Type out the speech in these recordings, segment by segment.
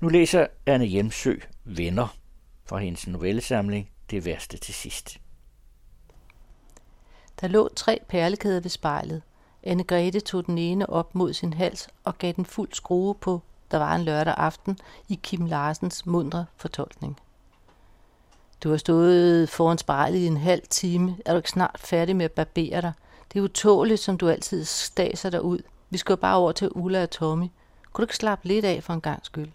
Nu læser Anne Hjemsø Venner fra hendes novellesamling Det værste til sidst. Der lå tre perlekæder ved spejlet. Anne Grete tog den ene op mod sin hals og gav den fuld skrue på, der var en lørdag aften, i Kim Larsens mundre fortolkning. Du har stået foran spejlet i en halv time. Er du ikke snart færdig med at barbere dig? Det er utåligt, som du altid staser dig ud. Vi skal jo bare over til Ulla og Tommy. Kunne du ikke slappe lidt af for en gang skyld?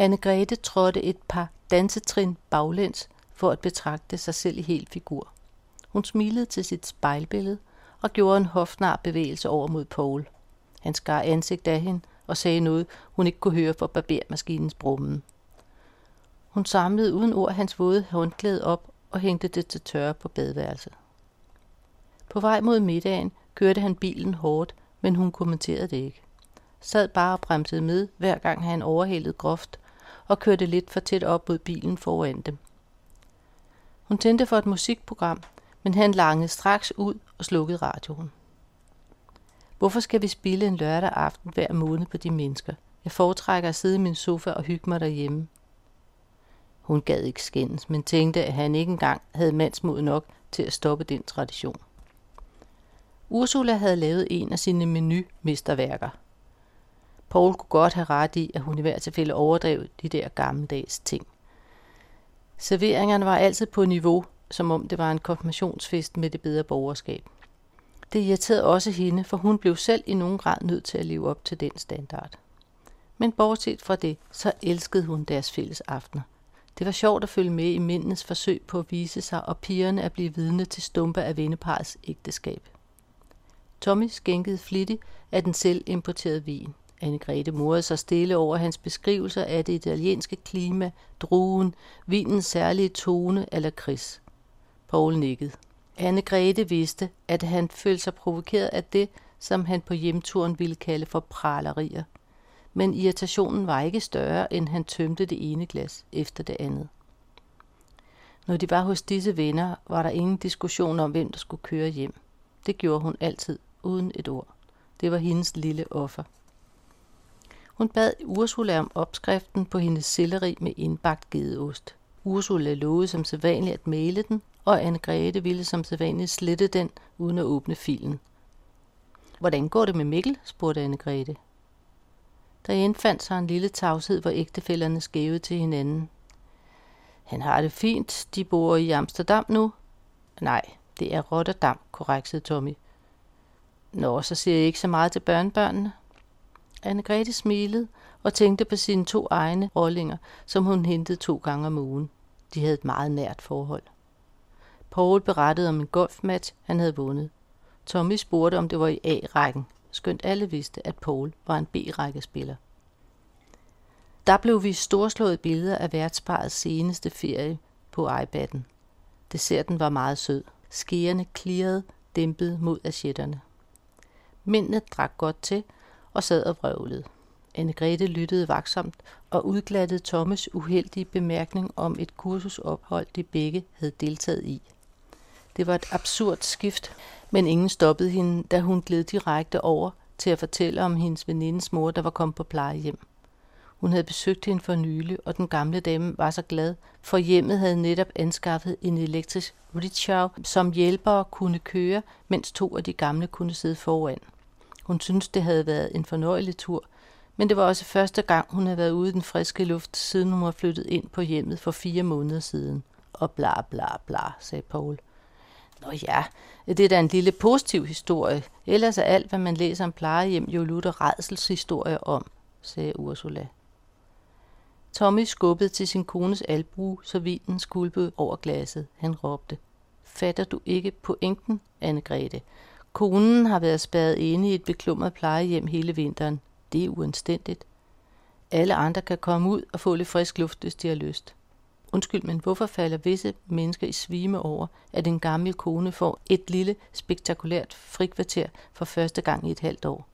Anne-Grethe trådte et par dansetrin baglæns for at betragte sig selv i hel figur. Hun smilede til sit spejlbillede og gjorde en hofnar bevægelse over mod Paul. Han skar ansigt af hende og sagde noget, hun ikke kunne høre for barbermaskinens brummen. Hun samlede uden ord hans våde håndklæde op og hængte det til tørre på badeværelset. På vej mod middagen kørte han bilen hårdt, men hun kommenterede det ikke. Sad bare og bremsede med, hver gang han overhældede groft, og kørte lidt for tæt op mod bilen foran dem. Hun tændte for et musikprogram, men han langede straks ud og slukkede radioen. Hvorfor skal vi spille en lørdag aften hver måned på de mennesker? Jeg foretrækker at sidde i min sofa og hygge mig derhjemme. Hun gad ikke skændes, men tænkte, at han ikke engang havde mandsmod nok til at stoppe den tradition. Ursula havde lavet en af sine menumesterværker. Paul kunne godt have ret i, at hun i hvert tilfælde overdrev de der gammeldags ting. Serveringerne var altid på niveau, som om det var en konfirmationsfest med det bedre borgerskab. Det irriterede også hende, for hun blev selv i nogen grad nødt til at leve op til den standard. Men bortset fra det, så elskede hun deres fælles aftener. Det var sjovt at følge med i mændenes forsøg på at vise sig, og pigerne at blive vidne til stumpe af venneparets ægteskab. Tommy skænkede flittigt af den selv importerede vin. Anne-Grethe morede sig stille over hans beskrivelser af det italienske klima, druen, vinens særlige tone eller kris. Paul nikkede. Anne-Grethe vidste, at han følte sig provokeret af det, som han på hjemturen ville kalde for pralerier. Men irritationen var ikke større, end han tømte det ene glas efter det andet. Når de var hos disse venner, var der ingen diskussion om, hvem der skulle køre hjem. Det gjorde hun altid, uden et ord. Det var hendes lille offer. Hun bad Ursula om opskriften på hendes selleri med indbagt gedeost. Ursula lovede som sædvanligt at male den, og Anne-Grethe ville som sædvanligt slette den, uden at åbne filen. Hvordan går det med Mikkel? spurgte Anne-Grethe. Der indfandt sig en lille tavshed, hvor ægtefælderne skævede til hinanden. Han har det fint. De bor i Amsterdam nu. Nej, det er Rotterdam, korrektede Tommy. Nå, så ser jeg ikke så meget til børnebørnene. Anne-Grethe smilede og tænkte på sine to egne rollinger, som hun hentede to gange om ugen. De havde et meget nært forhold. Paul berettede om en golfmatch, han havde vundet. Tommy spurgte, om det var i A-rækken, skønt alle vidste, at Paul var en B-rækkespiller. Der blev vi storslåede billeder af værtsparets seneste ferie på iPad'en. Desserten var meget sød. Skærene klirrede, dæmpet mod asjetterne. Mændene drak godt til og sad og vrøvlede. Anne-Grethe lyttede vaksomt og udglattede Thomas uheldige bemærkning om et kursusophold, de begge havde deltaget i. Det var et absurd skift, men ingen stoppede hende, da hun gled direkte over til at fortælle om hendes venindes mor, der var kommet på plejehjem. Hun havde besøgt hende for nylig, og den gamle dame var så glad, for hjemmet havde netop anskaffet en elektrisk rickshaw, som hjælpere kunne køre, mens to af de gamle kunne sidde foran. Hun syntes, det havde været en fornøjelig tur, men det var også første gang, hun havde været ude i den friske luft, siden hun var flyttet ind på hjemmet for fire måneder siden. Og bla bla bla, sagde Paul. Nå ja, det er da en lille positiv historie. Ellers er alt, hvad man læser om plejehjem, jo lutter redselshistorie om, sagde Ursula. Tommy skubbede til sin kones albu, så vinen skulpede over glasset. Han råbte. Fatter du ikke pointen, Anne-Grethe? Konen har været spærret inde i et beklumret plejehjem hele vinteren. Det er uanstændigt. Alle andre kan komme ud og få lidt frisk luft, hvis de har lyst. Undskyld, men hvorfor falder visse mennesker i svime over, at en gammel kone får et lille, spektakulært frikvarter for første gang i et halvt år?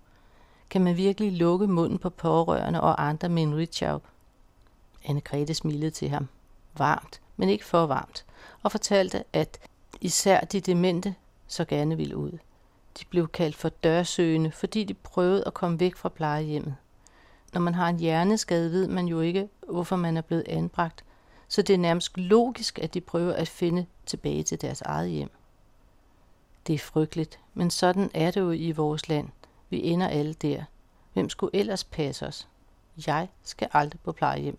Kan man virkelig lukke munden på pårørende og andre med en richow? Anne-Grethe smilede til ham. Varmt, men ikke for varmt, og fortalte, at især de demente så gerne ville ud. De blev kaldt for dørsøgende, fordi de prøvede at komme væk fra plejehjemmet. Når man har en hjerneskade, ved man jo ikke, hvorfor man er blevet anbragt, så det er nærmest logisk, at de prøver at finde tilbage til deres eget hjem. Det er frygteligt, men sådan er det jo i vores land. Vi ender alle der. Hvem skulle ellers passe os? Jeg skal aldrig på plejehjem.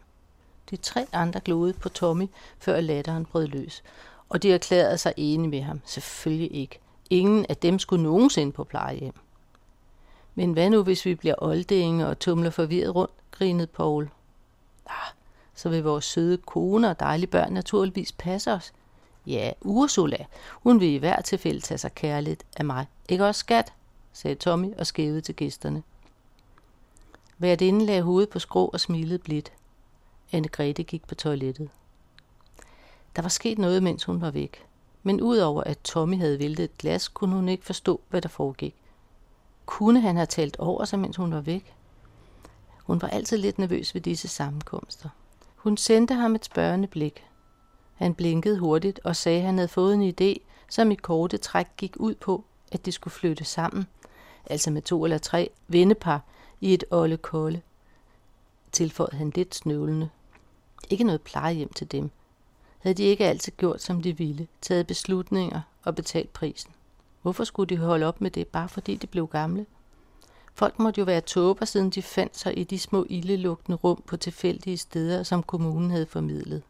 De tre andre gloede på Tommy, før latteren brød løs, og de erklærede sig enige med ham. Selvfølgelig ikke. Ingen af dem skulle nogensinde på plejehjem. Men hvad nu, hvis vi bliver oldinge og tumler forvirret rundt, grinede Paul. Ah, så vil vores søde kone og dejlige børn naturligvis passe os. Ja, Ursula, hun vil i hvert tilfælde tage sig kærligt af mig. Ikke også, skat? sagde Tommy og skævede til gæsterne. Værtinden lagde hovedet på skrå og smilede blidt. Anne Grete gik på toilettet. Der var sket noget, mens hun var væk. Men udover at Tommy havde væltet et glas, kunne hun ikke forstå, hvad der foregik. Kunne han have talt over sig, mens hun var væk? Hun var altid lidt nervøs ved disse sammenkomster. Hun sendte ham et spørgende blik. Han blinkede hurtigt og sagde, at han havde fået en idé, som i korte træk gik ud på, at de skulle flytte sammen, altså med to eller tre vennepar i et olde kolde. Tilføjede han lidt snøvlende. Ikke noget plejehjem til dem. Havde de ikke altid gjort, som de ville, taget beslutninger og betalt prisen? Hvorfor skulle de holde op med det, bare fordi de blev gamle? Folk måtte jo være tåber, siden de fandt sig i de små ildelugtende rum på tilfældige steder, som kommunen havde formidlet.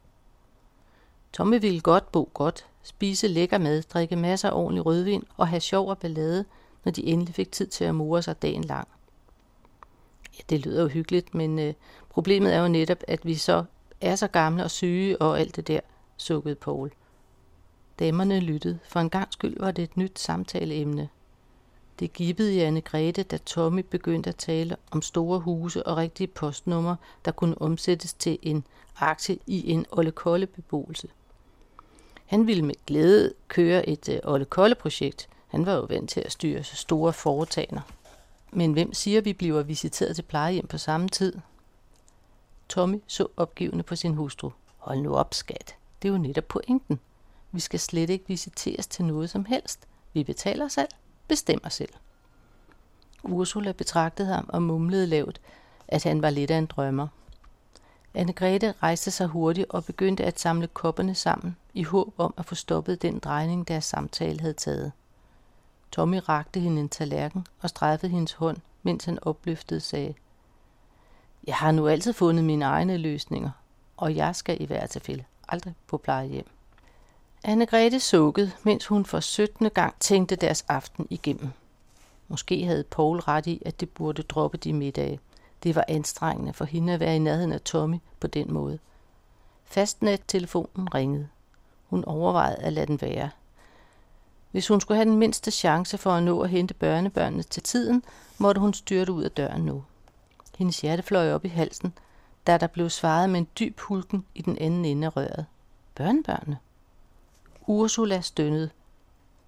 Tomme ville godt bo godt, spise lækker mad, drikke masser af ordentlig rødvin og have sjov og ballade, når de endelig fik tid til at more sig dagen lang. Ja, det lyder jo hyggeligt, men øh, problemet er jo netop, at vi så er så gamle og syge og alt det der, sukkede Paul. Damerne lyttede. For en gang skyld var det et nyt samtaleemne. Det gibbede i Anne Grete, da Tommy begyndte at tale om store huse og rigtige postnumre, der kunne omsættes til en aktie i en Olle beboelse. Han ville med glæde køre et uh, Olle projekt. Han var jo vant til at styre så store foretagender. Men hvem siger, vi bliver visiteret til plejehjem på samme tid? Tommy så opgivende på sin hustru. Hold nu op, skat. Det er jo netop pointen. Vi skal slet ikke visiteres til noget som helst. Vi betaler selv, bestemmer selv. Ursula betragtede ham og mumlede lavt, at han var lidt af en drømmer. Anne-Grethe rejste sig hurtigt og begyndte at samle kopperne sammen i håb om at få stoppet den drejning, deres samtale havde taget. Tommy rakte hende en tallerken og strejfede hendes hånd, mens han opløftede sagde, Jeg har nu altid fundet mine egne løsninger, og jeg skal i hvert tilfælde aldrig på plejehjem. Anne-Grethe sukkede, mens hun for 17. gang tænkte deres aften igennem. Måske havde Paul ret i, at det burde droppe de middage. Det var anstrengende for hende at være i nærheden af Tommy på den måde. Fastnet-telefonen ringede. Hun overvejede at lade den være. Hvis hun skulle have den mindste chance for at nå at hente børnebørnene til tiden, måtte hun styrte ud af døren nu. Hendes hjerte fløj op i halsen, da der blev svaret med en dyb hulken i den anden ende af røret. Børnebørnene? Ursula stønnede.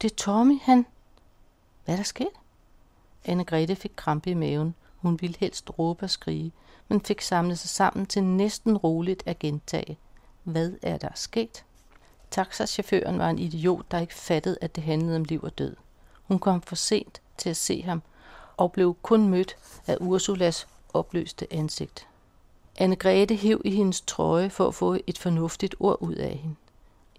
Det er Tommy, han... Hvad er der sket? Anne-Grethe fik krampe i maven. Hun ville helst råbe og skrige, men fik samlet sig sammen til næsten roligt at gentage. Hvad er der sket? Taxachaufføren var en idiot, der ikke fattede, at det handlede om liv og død. Hun kom for sent til at se ham, og blev kun mødt af Ursulas opløste ansigt. Anne-Grethe hev i hendes trøje for at få et fornuftigt ord ud af hende.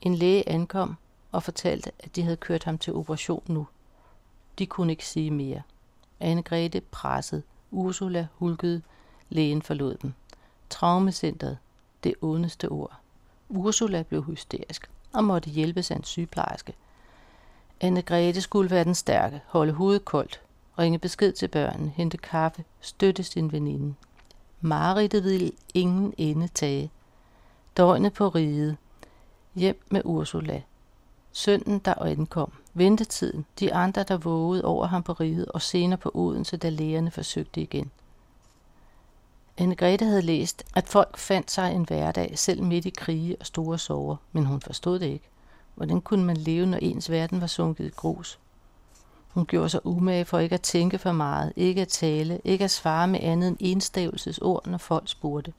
En læge ankom og fortalte, at de havde kørt ham til operation nu. De kunne ikke sige mere. Anne-Grethe pressede. Ursula hulkede. Lægen forlod dem. Traumecentret. Det ondeste ord. Ursula blev hysterisk og måtte hjælpes af en sygeplejerske. Anne-Grethe skulle være den stærke, holde hovedet koldt, ringe besked til børnene, hente kaffe, støtte sin veninde. Maridtet ville ingen ende tage. Døgnet på riget, hjem med Ursula. Sønnen, der ankom. Ventetiden. De andre, der vågede over ham på riget, og senere på Odense, da lægerne forsøgte igen. Anne-Grethe havde læst, at folk fandt sig en hverdag, selv midt i krige og store sorger, men hun forstod det ikke. Hvordan kunne man leve, når ens verden var sunket i grus? Hun gjorde sig umage for ikke at tænke for meget, ikke at tale, ikke at svare med andet end enstavelsesord, når folk spurgte.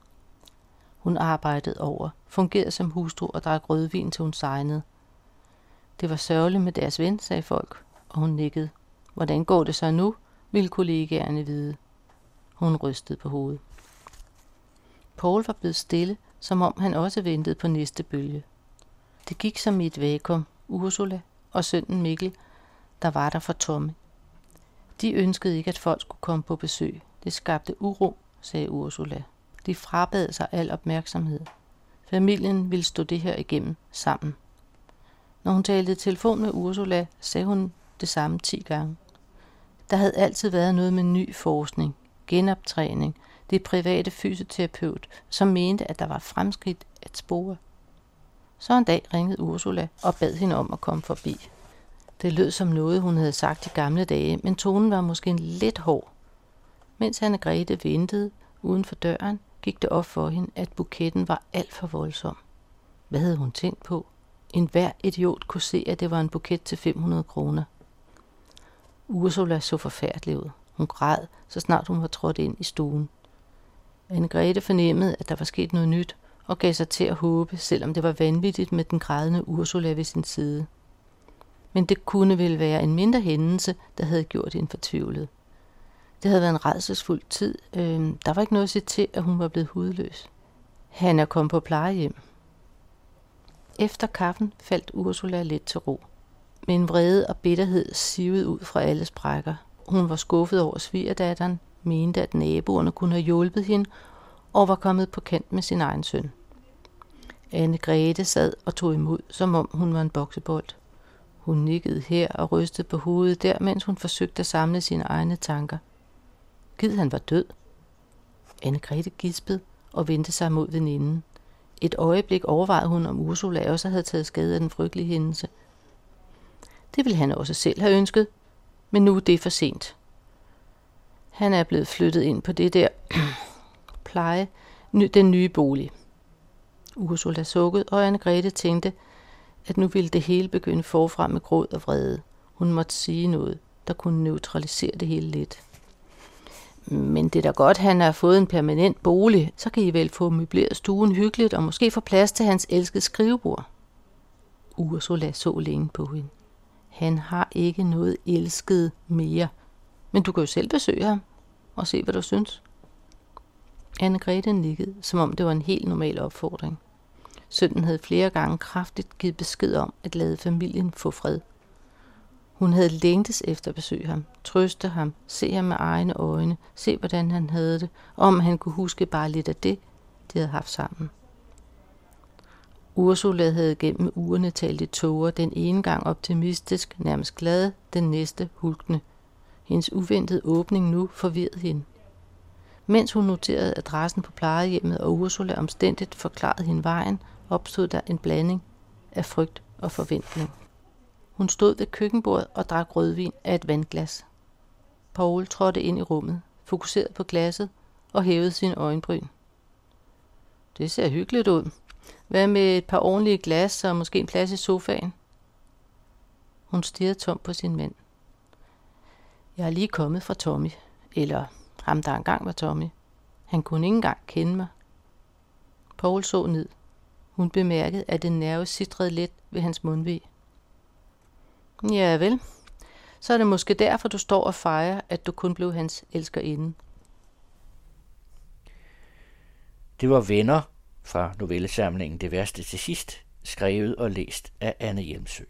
Hun arbejdede over, fungerede som hustru og drak rødvin til hun sejnede. Det var sørgeligt med deres ven, sagde folk, og hun nikkede. Hvordan går det så nu, ville kollegaerne vide. Hun rystede på hovedet. Paul var blevet stille, som om han også ventede på næste bølge. Det gik som i et vakuum. Ursula og sønnen Mikkel, der var der for Tomme. De ønskede ikke, at folk skulle komme på besøg. Det skabte uro, sagde Ursula. De frabad sig al opmærksomhed. Familien ville stå det her igennem sammen. Når hun talte i telefon med Ursula, sagde hun det samme ti gange. Der havde altid været noget med ny forskning, genoptræning, det private fysioterapeut, som mente, at der var fremskridt at spore. Så en dag ringede Ursula og bad hende om at komme forbi. Det lød som noget, hun havde sagt i gamle dage, men tonen var måske en lidt hård. Mens Anne Grete ventede uden for døren, gik det op for hende, at buketten var alt for voldsom. Hvad havde hun tænkt på? En hver idiot kunne se, at det var en buket til 500 kroner. Ursula så forfærdelig ud. Hun græd, så snart hun var trådt ind i stuen. Anne Grete fornemmede, at der var sket noget nyt, og gav sig til at håbe, selvom det var vanvittigt med den grædende Ursula ved sin side. Men det kunne vel være en mindre hændelse, der havde gjort hende fortvivlet. Det havde været en redselsfuld tid. Øh, der var ikke noget at se til, at hun var blevet hudløs. Han er kommet på plejehjem. Efter kaffen faldt Ursula lidt til ro. Med en vrede og bitterhed sivede ud fra alle sprækker. Hun var skuffet over svigerdatteren, mente, at naboerne kunne have hjulpet hende, og var kommet på kant med sin egen søn. Anne Grete sad og tog imod, som om hun var en boksebold. Hun nikkede her og rystede på hovedet der, mens hun forsøgte at samle sine egne tanker. Gid han var død. Anne Grete gispede og vendte sig mod veninden. Et øjeblik overvejede hun, om Ursula også havde taget skade af den frygtelige hændelse. Det ville han også selv have ønsket, men nu er det for sent. Han er blevet flyttet ind på det der pleje, den nye bolig. Ursula sukkede, og anne Grete tænkte, at nu ville det hele begynde forfra med gråd og vrede. Hun måtte sige noget, der kunne neutralisere det hele lidt. Men det er da godt, han har fået en permanent bolig. Så kan I vel få møbleret stuen hyggeligt og måske få plads til hans elskede skrivebord. Ursula så længe på hende. Han har ikke noget elsket mere. Men du kan jo selv besøge ham og se, hvad du synes. Anne-Grethe nikkede, som om det var en helt normal opfordring. Sønnen havde flere gange kraftigt givet besked om at lade familien få fred. Hun havde længtes efter at besøge ham, trøste ham, se ham med egne øjne, se hvordan han havde det, og om han kunne huske bare lidt af det, de havde haft sammen. Ursula havde gennem ugerne talt i tåger, den ene gang optimistisk, nærmest glad, den næste hulkende. Hendes uventede åbning nu forvirrede hende. Mens hun noterede adressen på plejehjemmet, og Ursula omstændigt forklarede hende vejen, opstod der en blanding af frygt og forventning. Hun stod ved køkkenbordet og drak rødvin af et vandglas. Paul trådte ind i rummet, fokuserede på glasset og hævede sin øjenbryn. Det ser hyggeligt ud. Hvad med et par ordentlige glas og måske en plads i sofaen? Hun stirrede tom på sin mand. Jeg er lige kommet fra Tommy, eller ham der engang var Tommy. Han kunne ikke engang kende mig. Paul så ned. Hun bemærkede, at den nerve sidrede let ved hans mundvig. Ja vel, så er det måske derfor, du står og fejrer, at du kun blev hans elskerinde. Det var venner fra novellesamlingen Det værste til sidst, skrevet og læst af Anne Hjelmsø.